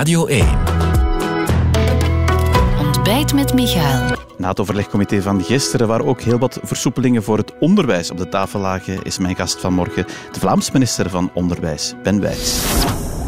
Radio 1. Ontbijt met Michael. Na het overlegcomité van gisteren, waar ook heel wat versoepelingen voor het onderwijs op de tafel lagen, is mijn gast vanmorgen de Vlaams minister van Onderwijs, Ben Wijts.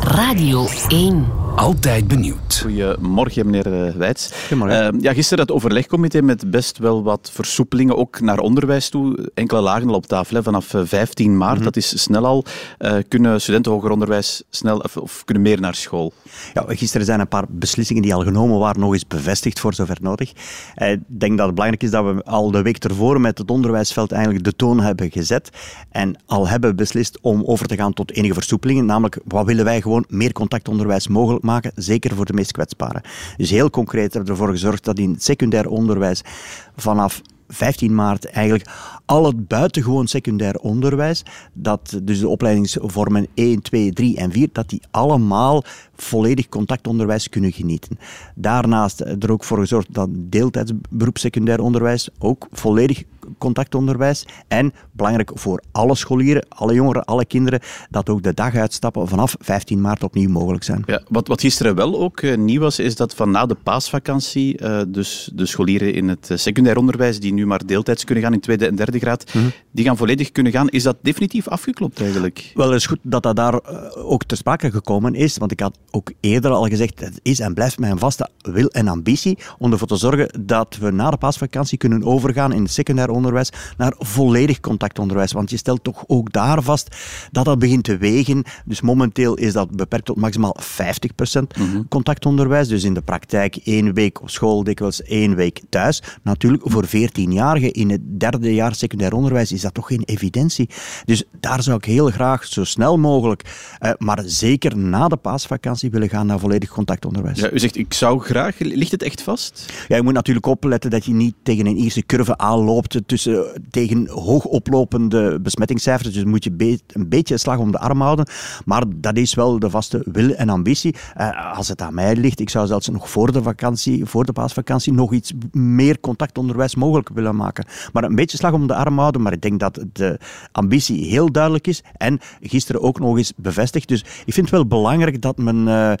Radio 1. Altijd benieuwd. Goedemorgen, meneer eh, Wijts. Goedemorgen. Uh, ja, gisteren het overlegcomité met best wel wat versoepelingen, ook naar onderwijs toe. Enkele lagen al op tafel, hè. vanaf 15 eh, maart, Mhm. dat is snel al. Uh, kunnen studenten hoger onderwijs snel, of, of, kunnen meer naar school? Ja, gisteren zijn een paar beslissingen die al genomen waren nog eens bevestigd voor zover nodig. Ik denk dat het belangrijk is dat we al de week ervoor met het onderwijsveld eigenlijk de toon hebben gezet en al hebben beslist om over te gaan tot enige versoepelingen, namelijk wat willen wij gewoon meer contactonderwijs mogelijk maken, zeker voor de meest kwetsbaren. Dus heel concreet hebben we ervoor gezorgd dat in secundair onderwijs vanaf 15 maart eigenlijk al het buitengewoon secundair onderwijs, dat dus de opleidingsvormen 1, 2, 3 en 4, dat die allemaal volledig contactonderwijs kunnen genieten. Daarnaast er ook voor gezorgd dat deeltijdsberoep secundair onderwijs ook volledig contactonderwijs en belangrijk voor alle scholieren, alle jongeren, alle kinderen, dat ook de daguitstappen vanaf 15 maart opnieuw mogelijk zijn. Ja, wat, wat gisteren wel ook uh, nieuw was, is dat van na de paasvakantie, uh, dus de scholieren in het uh, secundair onderwijs die nu maar deeltijds kunnen gaan in tweede en derde graad, mm -hmm. die gaan volledig kunnen gaan. Is dat definitief afgeklopt eigenlijk? Wel, het is goed dat dat daar eh, ook ter sprake gekomen is, want ik had ook eerder al gezegd, het is en blijft mijn vaste wil en ambitie om ervoor te zorgen dat we na de paasvakantie kunnen overgaan in het secundair onderwijs naar volledig contactonderwijs. Want je stelt toch ook daar vast dat dat begint te wegen. Dus momenteel is dat beperkt tot maximaal 50% mm -hmm. contactonderwijs. Dus in de praktijk één week op school, dikwijls één week thuis. Natuurlijk voor 14-jarigen in het derde jaar secundair onderwijs is dat toch geen evidentie. Dus daar zou ik heel graag zo snel mogelijk, uh, maar zeker na de paasvakantie willen gaan naar volledig contactonderwijs. Ja, u zegt, ik zou graag. Ligt het echt vast? Ja, je moet natuurlijk opletten dat je niet tegen een eerste curve aanloopt tussen, tegen hoog oplopende besmettingscijfers. Dus moet je een beetje slag om de arm houden. Maar dat is wel de vaste wil en ambitie. Uh, als het aan mij ligt, ik zou zelfs nog voor de vakantie, voor de paasvakantie, nog iets meer contactonderwijs mogelijk willen maken. Maar een beetje slag om de arm houden. Maar ik denk dat de ambitie heel duidelijk is. En gisteren ook nog eens bevestigd. Dus ik vind het wel belangrijk dat, men, uh,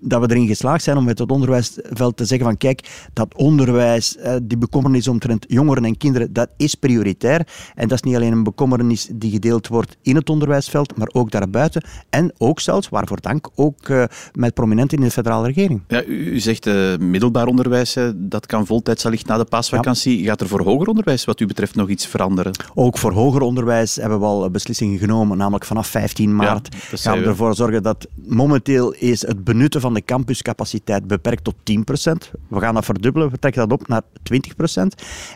dat we erin geslaagd zijn om met het onderwijsveld te zeggen van kijk, dat onderwijs, uh, die bekommernis omtrent jongeren en kinderen, dat is prioritair. En dat is niet alleen een bekommernis die gedeeld wordt in het onderwijsveld, maar ook daarbuiten. En ook zelfs, waarvoor dank, ook uh, met prominenten in de federale regering. Ja, u, u zegt uh, middelbaar onderwijs, dat kan voltijds allicht na de paasvakantie. Ja. Gaat er voor hoger onderwijs wat u betreft nog iets veranderen? Ook voor hoger onderwijs hebben we al beslissingen genomen, namelijk vanaf 15 maart ja, gaan we ervoor zorgen dat momenteel is het benutten van de campuscapaciteit beperkt tot 10%. We gaan dat verdubbelen, we trekken dat op naar 20%.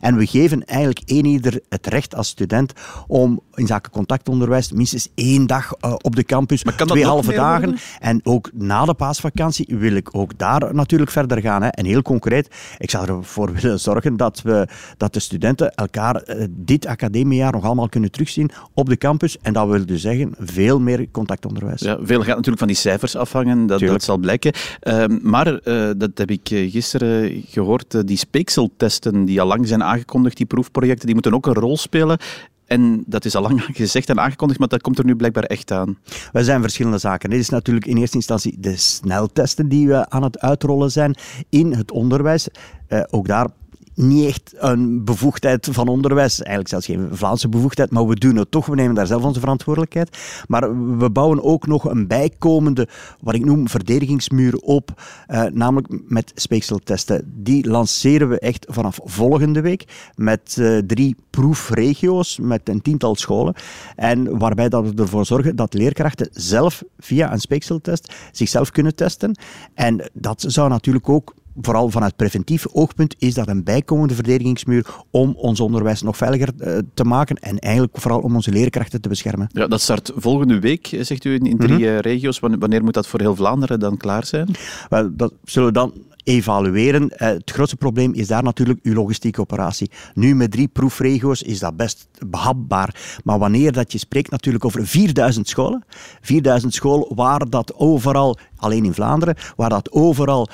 En we geven eigenlijk één ieder het recht als student om in zaken contactonderwijs minstens één dag uh, op de campus, twee halve dagen. Worden? En ook na de paasvakantie wil ik ook daar natuurlijk verder gaan. Hè. En heel concreet, ik zou ervoor willen zorgen dat, we, dat de studenten elkaar uh, dit academiejaar nog allemaal kunnen terugzien op de campus. En dat wil dus zeggen veel meer contactonderwijs. Ja, veel gaat natuurlijk van die cijfers afhangen, dat, dat zal blijken. Uh, maar, uh, dat heb ik gisteren gehoord, die speekseltesten die al lang zijn aangekondigd, die proefprojecten, die moeten ook een rol spelen. En dat is al lang gezegd en aangekondigd, maar dat komt er nu blijkbaar echt aan. Er zijn verschillende zaken. Dit is natuurlijk in eerste instantie de sneltesten die we aan het uitrollen zijn in het onderwijs. Uh, ook daar niet echt een bevoegdheid van onderwijs, eigenlijk zelfs geen Vlaamse bevoegdheid, maar we doen het toch, we nemen daar zelf onze verantwoordelijkheid. Maar we bouwen ook nog een bijkomende, wat ik noem, verdedigingsmuur op, uh, namelijk met speekseltesten. Die lanceren we echt vanaf volgende week met uh, drie proefregio's, met een tiental scholen, en waarbij dat we ervoor zorgen dat leerkrachten zelf via een speekseltest zichzelf kunnen testen. En dat zou natuurlijk ook vooral vanuit preventief oogpunt is dat een bijkomende verdedigingsmuur om ons onderwijs nog veiliger uh, te maken en eigenlijk vooral om onze leerkrachten te beschermen. Ja, dat start volgende week, zegt u, in, drie mm -hmm. regio's. Wanneer moet dat voor heel Vlaanderen dan klaar zijn? Well, dat zullen we dan evalueren. Het grootste probleem is daar natuurlijk uw logistieke operatie. Nu met drie proefregio's is dat best behapbaar. Maar wanneer dat je spreekt natuurlijk over 4000 scholen, 4000 scholen waar dat overal, alleen in Vlaanderen, waar dat overal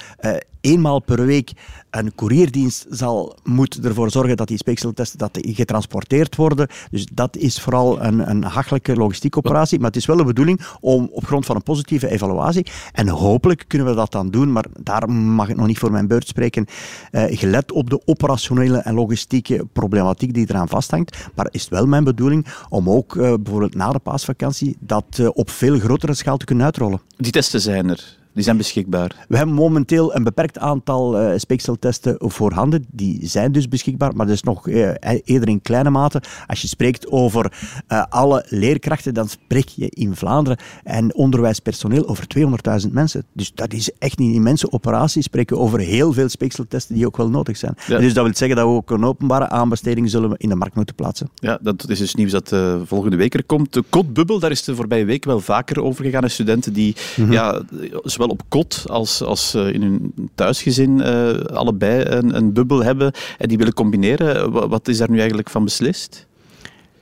eenmaal per week een courierdienst zal, moet ervoor zorgen dat die speekseltesten dat die getransporteerd worden. Dus dat is vooral een, een hachelijke logistieke operatie. Maar het is wel de bedoeling om op grond van een positieve evaluatie, en hopelijk kunnen we dat dan doen, maar daar mag ik nog niet voor mijn beurt spreken, eh, gelet op de operationele en logistieke problematiek die eraan vasthangt. Maar is het wel mijn bedoeling om ook eh, bijvoorbeeld na de paasvakantie dat eh, op veel grotere schaal te kunnen uitrollen. Die testen zijn er. Die zijn beschikbaar. We hebben momenteel een beperkt aantal uh, speekseltesten voorhanden. Die zijn dus beschikbaar, maar dat is nog uh, eerder in kleine mate. Als je spreekt over uh, alle leerkrachten, dan spreek je in Vlaanderen en onderwijspersoneel over 200.000 mensen. Dus dat is echt niet een immense operatie. Spreken over heel veel speekseltesten die ook wel nodig zijn. Ja. Dus dat wil zeggen dat we ook een openbare aanbesteding zullen in de markt moeten plaatsen. Ja, dat is dus nieuws dat volgende week er komt. De kotbubbel, daar is de voorbije week wel vaker over gegaan. En studenten die mm -hmm. ja, zowel op kot als, als uh, in hun thuisgezin uh, allebei een, een, bubbel hebben en die willen combineren. Wat is daar nu eigenlijk van beslist?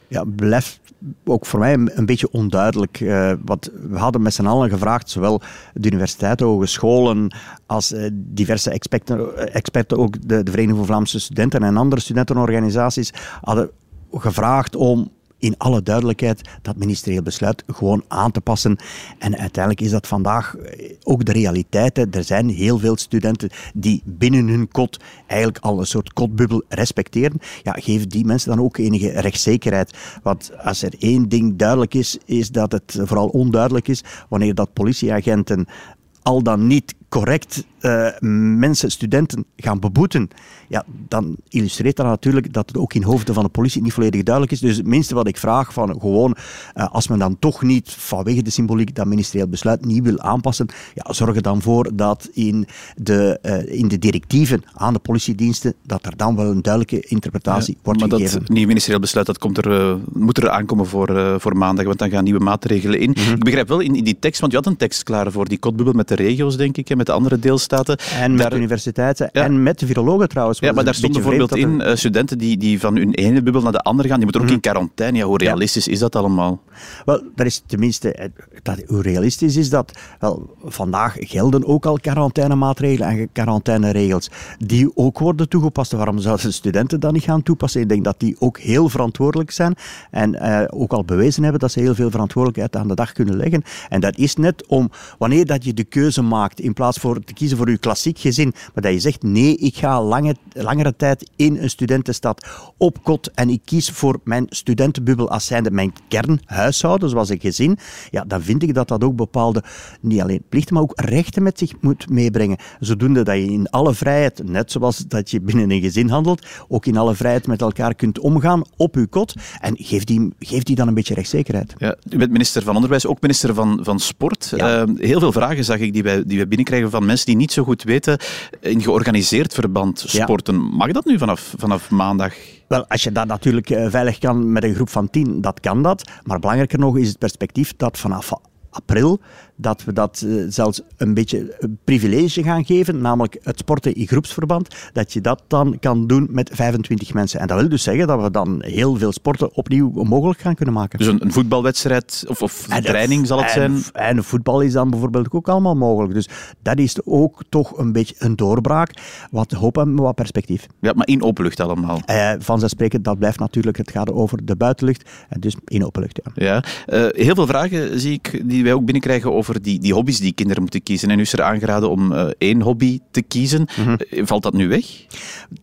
Ja, blijft ook voor mij een, beetje onduidelijk. Uh, wat we hadden met z'n allen gevraagd, zowel de universiteiten, hogescholen, als diverse experten, experten ook de, de Vereniging voor Vlaamse Studenten en andere studentenorganisaties, hadden gevraagd om in alle duidelijkheid dat ministerieel besluit gewoon aan te passen. En uiteindelijk is dat vandaag eh, ook de realiteit. Er zijn heel veel studenten die binnen hun kot eigenlijk al een soort kotbubbel respecteren. Ja, geef die mensen dan ook enige rechtszekerheid. Want als er één ding duidelijk is, is dat het vooral onduidelijk is wanneer dat politieagenten al dan niet correct uh, mensen, studenten gaan beboeten, ja, dan illustreert dat natuurlijk dat het ook in hoofden van de politie niet volledig duidelijk is. Dus het minste wat ik vraag, van gewoon, uh, als men dan toch niet vanwege de symboliek dat ministerieel besluit niet wil aanpassen, ja, zorg er dan voor dat in de, uh, in de directieven aan de politiediensten, dat er dan wel een duidelijke interpretatie ja, wordt maar gegeven. Maar dat nieuwe ministerieel besluit, dat komt er, moet er aankomen voor, voor maandag, want dan gaan nieuwe maatregelen in. Mm -hmm. Ik begrijp wel in, in die tekst, want je had een tekst klaar voor die kotbubbel met de regio's, denk ik, met de andere deelstaten. En met daar, de universiteiten ja. en met de virologen trouwens. Ja, maar daar stond bijvoorbeeld in uh, studenten die, die van hun ene bubbel naar de andere gaan, die moeten ook mm. in quarantaine. Ja, hoe realistisch ja. is dat allemaal? Wel, dat is tenminste, dat, hoe realistisch is dat? Wel, vandaag gelden ook al quarantainemaatregelen en quarantaineregels die ook worden toegepast. Waarom zouden studenten dat niet gaan toepassen? Ik denk dat die ook heel verantwoordelijk zijn en uh, ook al bewezen hebben dat ze heel veel verantwoordelijkheid aan de dag kunnen leggen. En dat is net om, wanneer dat je de keuze maakt, in plaats voor te kiezen voor je klassiek gezin, maar dat je zegt, nee, ik ga lange, langere tijd in een studentenstad op kot en ik kies voor mijn studentenbubbel als zijnde mijn kernhuishouden, zoals een gezin, ja, dan vind ik dat dat ook bepaalde, niet alleen plichten, maar ook rechten met zich moet meebrengen. Zodoende dat je in alle vrijheid, net zoals dat je binnen een gezin handelt, ook in alle vrijheid met elkaar kunt omgaan op uw kot en geef die, geef die dan een beetje rechtszekerheid. Ja, u bent minister van Onderwijs, ook minister van, van Sport. Ja. Uh, heel veel vragen zag ik die wij, die wij binnenkrijgen van mensen die niet zo goed weten in georganiseerd verband sporten. Ja. Mag dat nu vanaf, vanaf maandag? Wel, als je dat natuurlijk veilig kan met een groep van tien, dat kan dat. Maar belangrijker nog is het perspectief dat vanaf april dat we dat uh, zelfs een beetje een privilege gaan geven, namelijk het sporten in groepsverband, dat je dat dan kan doen met 25 mensen. En dat wil dus zeggen dat we dan heel veel sporten opnieuw mogelijk gaan kunnen maken. Dus een, een voetbalwedstrijd of, of een training zal het en, zijn? En voetbal is dan bijvoorbeeld ook allemaal mogelijk. Dus dat is ook toch een beetje een doorbraak. Wat hoop en wat perspectief. Ja, maar in openlucht allemaal? Uh, vanzelfsprekend, dat blijft natuurlijk, het gaat over de buitenlucht. En dus in openlucht, ja. ja. Uh, heel veel vragen zie ik die wij ook binnenkrijgen over die, die hobby's die kinderen moeten kiezen. En nu is er aangeraden om uh, één hobby te kiezen. Mm -hmm. Valt dat nu weg?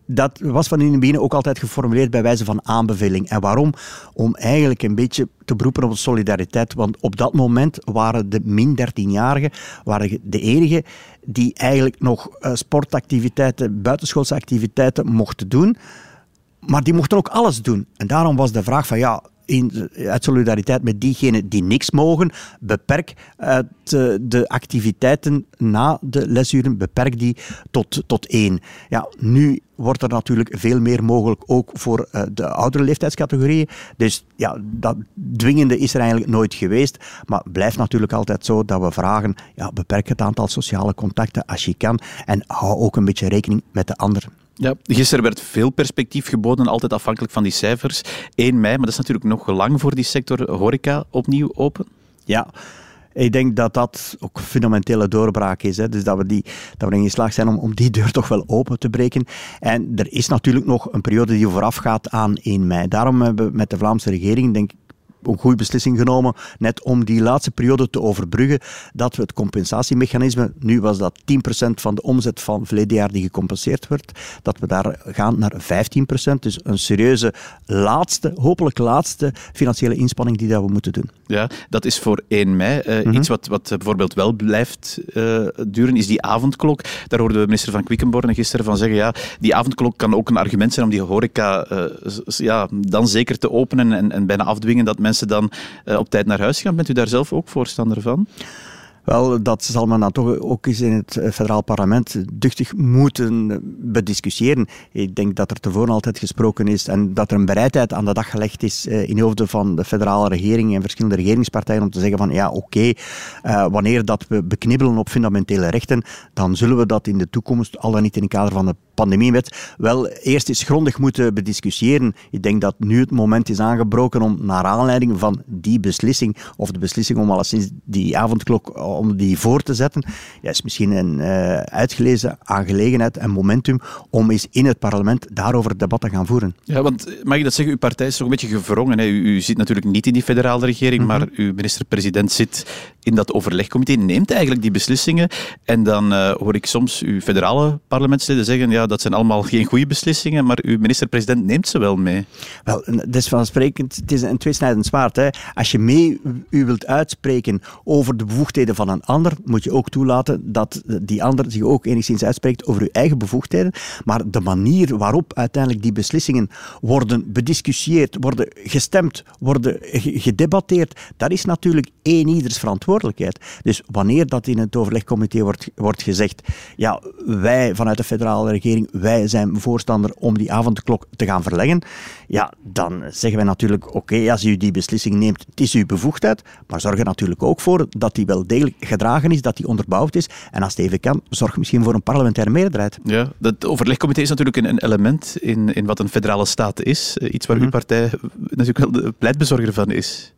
Dat was van in het begin ook altijd geformuleerd bij wijze van aanbeveling. En waarom? Om eigenlijk een beetje te beroepen op solidariteit. Want op dat moment waren de min 13-jarigen waren de enigen die eigenlijk nog uh, sportactiviteiten, buitenschoolse activiteiten mochten doen. Maar die mochten ook alles doen. En daarom was de vraag van ja, in, uit solidariteit met diegenen die niks mogen, beperk het, de activiteiten na de lesuren, beperk die tot, tot één. Ja, nu wordt er natuurlijk veel meer mogelijk ook voor uh, de oudere leeftijdscategorieën. Dus ja, dat dwingende is er eigenlijk nooit geweest. Maar blijft natuurlijk altijd zo dat we vragen, ja, beperk het aantal sociale contacten als je kan en hou ook een beetje rekening met de anderen. Ja, gisteren werd veel perspectief geboden, altijd afhankelijk van die cijfers. 1 mei, maar dat is natuurlijk nog lang voor die sector horeca opnieuw open. Ja, Ik denk dat dat ook een fundamentele doorbraak is. Hè. Dus dat we, die, dat we erin geslaagd zijn om, om die deur toch wel open te breken. En er is natuurlijk nog een periode die voorafgaat aan 1 mei. Daarom hebben we met de Vlaamse regering, denk ik, een goede beslissing genomen, net om die laatste periode te overbruggen, dat we het compensatiemechanisme, nu was dat 10% van de omzet van verleden jaar die gecompenseerd wordt, dat we daar gaan naar 15%. Dus een serieuze laatste, hopelijk laatste financiële inspanning die dat we moeten doen. Ja, dat is voor 1 mei. Uh, Iets wat, wat bijvoorbeeld wel blijft uh, duren, is die avondklok. Daar hoorde de minister van Quickenborne gisteren van zeggen, ja, die avondklok kan ook een argument zijn om die horeca uh, ja, dan zeker te openen en, en bijna afdwingen dat mensen dan uh, op tijd naar huis gaan. Bent u daar zelf ook voorstander van? Wel, dat zal men dan toch ook eens in het eh, federaal parlement duchtig moeten bediscussiëren. Ik denk dat er tevoren altijd gesproken is en dat er een bereidheid aan de dag gelegd is eh, in hoofden van de federale regering en verschillende regeringspartijen om te zeggen van ja, oké, uh, wanneer dat we beknibbelen op fundamentele rechten, dan zullen we dat in de toekomst, al dan niet in het kader van de pandemiewet, wel eerst eens grondig moeten bediscussiëren. Ik denk dat nu het moment is aangebroken om naar aanleiding van die beslissing, of de beslissing om alleszins die avondklok om die voor te zetten, ja, is misschien een uh, uitgelezen aangelegenheid en momentum om eens in het parlement daarover het debat te gaan voeren. Ja, want mag ik dat zeggen, uw partij is toch een beetje gevrongen. Hè? U, u zit natuurlijk niet in die federale regering, mm -hmm. maar uw minister-president zit in dat overlegcomité, neemt eigenlijk die beslissingen. En dan uh, hoor ik soms uw federale parlementsleden zeggen, ja, dat zijn allemaal geen goede beslissingen, maar uw minister-president neemt ze wel mee. Wel, dat is vansprekend, het is een tweesnijdend zwaard. Hè. Als je mee u wilt uitspreken over de bevoegdheden van een ander, moet je ook toelaten dat die ander zich ook enigszins uitspreekt over uw eigen bevoegdheden. Maar de manier waarop uiteindelijk die beslissingen worden bediscussieerd, worden gestemd, worden gedebatteerd, dat is natuurlijk één ieders verantwoordelijkheid. Dus wanneer dat in het overlegcomité wordt, wordt gezegd, ja, wij vanuit de federale regering, wij zijn voorstander om die avondklok te gaan verleggen, ja, dan zeggen wij natuurlijk, oké, als u die beslissing neemt, het is uw bevoegdheid, maar zorg er natuurlijk ook voor dat die wel degelijk gedragen is, dat die onderbouwd is. En als het even kan, zorg misschien voor een parlementaire meerderheid. Ja, dat overlegcomité is natuurlijk een, een element in, in wat een federale staat is. Iets waar -hmm. uw partij natuurlijk wel de pleitbezorger van is.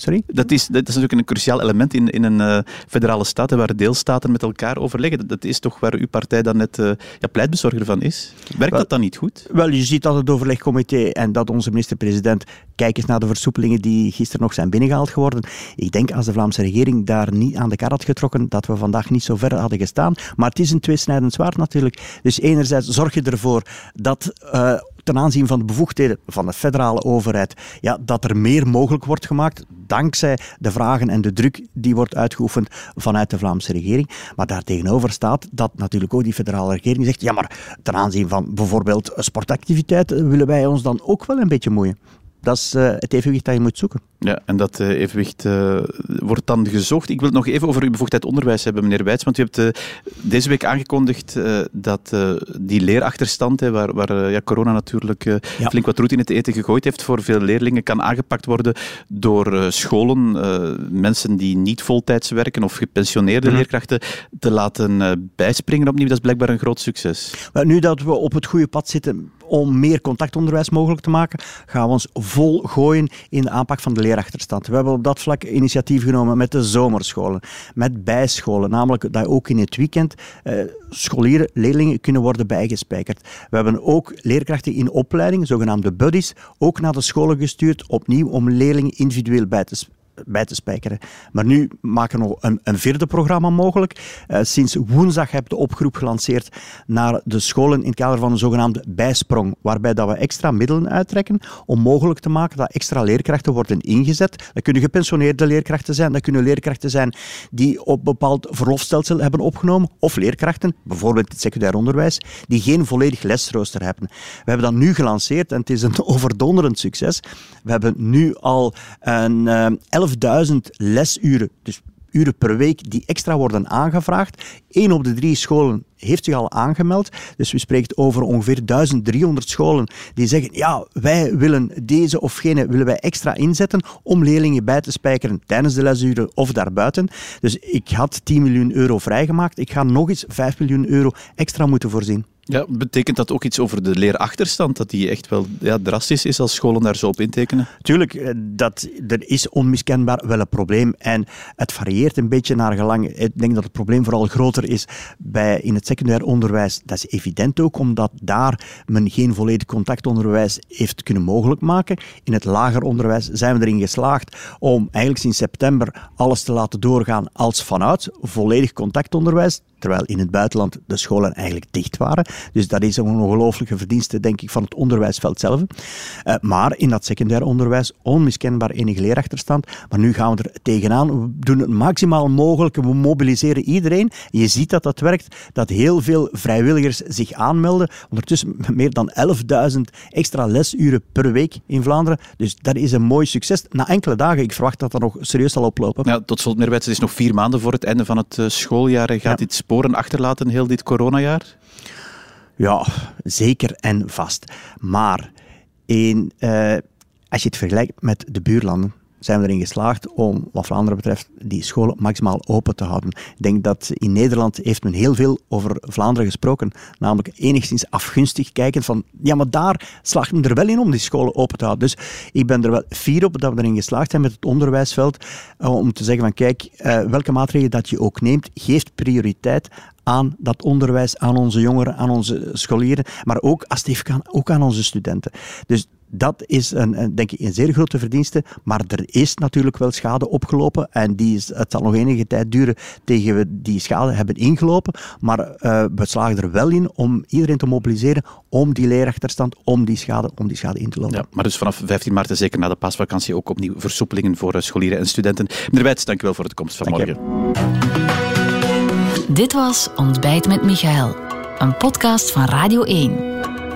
Sorry? Dat is, dat is natuurlijk een cruciaal element in, in een uh, federale staat, waar deelstaten met elkaar overleggen. Dat, dat is toch waar uw partij dan net uh, ja, pleitbezorger van is. Werkt wel, dat dan niet goed? Wel, je ziet dat het overlegcomité en dat onze minister-president kijk eens naar de versoepelingen die gisteren nog zijn binnengehaald geworden. Ik denk als de Vlaamse regering daar niet aan de kar had getrokken, dat we vandaag niet zo ver hadden gestaan. Maar het is een tweesnijdend zwaard natuurlijk. Dus enerzijds zorg je ervoor dat... Uh, ten aanzien van de bevoegdheden van de federale overheid, ja, dat er meer mogelijk wordt gemaakt dankzij de vragen en de druk die wordt uitgeoefend vanuit de Vlaamse regering. Maar daartegenover staat dat natuurlijk ook die federale regering zegt, ja, maar ten aanzien van bijvoorbeeld sportactiviteiten willen wij ons dan ook wel een beetje moeien. Dat is uh, het evenwicht dat je moet zoeken. Ja, en dat uh, evenwicht uh, wordt dan gezocht. Ik wil het nog even over uw bevoegdheid onderwijs hebben, meneer Wijts. Want u hebt deze week aangekondigd dat die leerachterstand, hè, waar, waar ja, corona natuurlijk ja. flink wat roet in het eten gegooid heeft, voor veel leerlingen kan aangepakt worden door scholen, mensen die niet voltijds werken of gepensioneerde mm. leerkrachten, te laten bijspringen opnieuw. Dat is blijkbaar een groot succes. Maar nu dat we op het goede pad zitten om meer contactonderwijs mogelijk te maken, gaan we ons vol gooien in de aanpak van de leerachterstand. We hebben op dat vlak initiatief genomen met de zomerscholen, met bijscholen, namelijk dat ook in het weekend eh, scholieren, leerlingen kunnen worden bijgespijkerd. We hebben ook leerkrachten in opleiding, zogenaamde buddies, ook naar de scholen gestuurd, opnieuw om leerlingen individueel bij te bij te spijkeren. Maar nu maken we een, een vierde programma mogelijk. Uh, sinds woensdag heb de oproep gelanceerd naar de scholen in het kader van een zogenaamde bijsprong, waarbij dat we extra middelen uittrekken om mogelijk te maken dat extra leerkrachten worden ingezet. Dat kunnen gepensioneerde leerkrachten zijn, dat kunnen leerkrachten zijn die op bepaald verlofstelsel hebben opgenomen, of leerkrachten, bijvoorbeeld het secundair onderwijs, die geen volledig lesrooster hebben. We hebben dat nu gelanceerd en het is een overdonderend succes. We hebben nu al een uh, 11.000 lesuren, dus uren per week, die extra worden aangevraagd. Eén op de drie scholen heeft zich al aangemeld. Dus we spreken over ongeveer 1300 scholen die zeggen, ja, wij willen deze of gene willen wij extra inzetten om leerlingen bij te spijkeren tijdens de lesuren of daarbuiten. Dus ik had 10 miljoen euro vrijgemaakt. Ik ga nog eens 5 miljoen euro extra moeten voorzien. Ja, betekent dat ook iets over de leerachterstand, dat die echt wel ja, drastisch is als scholen daar zo op intekenen? Tuurlijk, eh, dat, er is onmiskenbaar wel een probleem en het varieert een beetje naar gelang. Ik denk dat het probleem vooral groter is bij, in het secundair onderwijs. Dat is evident ook, omdat daar men geen volledig contactonderwijs heeft kunnen mogelijk maken. In het lager onderwijs zijn we erin geslaagd om eigenlijk sinds september alles te laten doorgaan als vanuit volledig contactonderwijs terwijl in het buitenland de scholen eigenlijk dicht waren. Dus dat is een ongelooflijke verdienste, denk ik, van het onderwijsveld zelf. Uh, maar in dat secundair onderwijs onmiskenbaar enige leerachterstand. Maar nu gaan we er tegenaan. We doen het maximaal mogelijke. We mobiliseren iedereen. Je ziet dat dat werkt, dat heel veel vrijwilligers zich aanmelden. Ondertussen meer dan 11.000 extra lesuren per week in Vlaanderen. Dus dat is een mooi succes. Na enkele dagen, ik verwacht dat dat nog serieus zal oplopen. Ja, tot slot, Merwets, het is nog vier maanden voor het einde van het eh, schooljaar. Gaat ja. dit sporen achterlaten heel dit coronajaar? Ja, zeker en vast. Maar in, uh, als je het vergelijkt met de buurlanden, zijn we erin geslaagd om, wat Vlaanderen betreft, die scholen maximaal open te houden. Ik denk dat in Nederland heeft men heel veel over Vlaanderen gesproken, namelijk enigszins afgunstig kijken van, ja, maar daar slaagt men er wel in om die scholen open te houden. Dus ik ben er wel fier op dat we erin geslaagd zijn met het onderwijsveld, eh, om te zeggen van, kijk, uh, welke maatregelen dat je ook neemt, geeft prioriteit aan dat onderwijs, aan onze jongeren, aan onze scholieren, maar ook, als het kan, ook aan onze studenten. Dus dat is een, een, denk ik een zeer grote verdienste. Maar er is natuurlijk wel schade opgelopen. En die is, het zal nog enige tijd duren tegen we die schade hebben ingelopen. Maar uh, we slagen er wel in om iedereen te mobiliseren om die leerachterstand, om die schade, om die schade in te lopen. Ja, maar dus vanaf 15 maart, zeker na de paasvakantie, ook opnieuw versoepelingen voor uh, scholieren en studenten. Meneer Wijts, dank u wel voor de komst vanmorgen. Dit was Ontbijt met Michael, een podcast van Radio 1.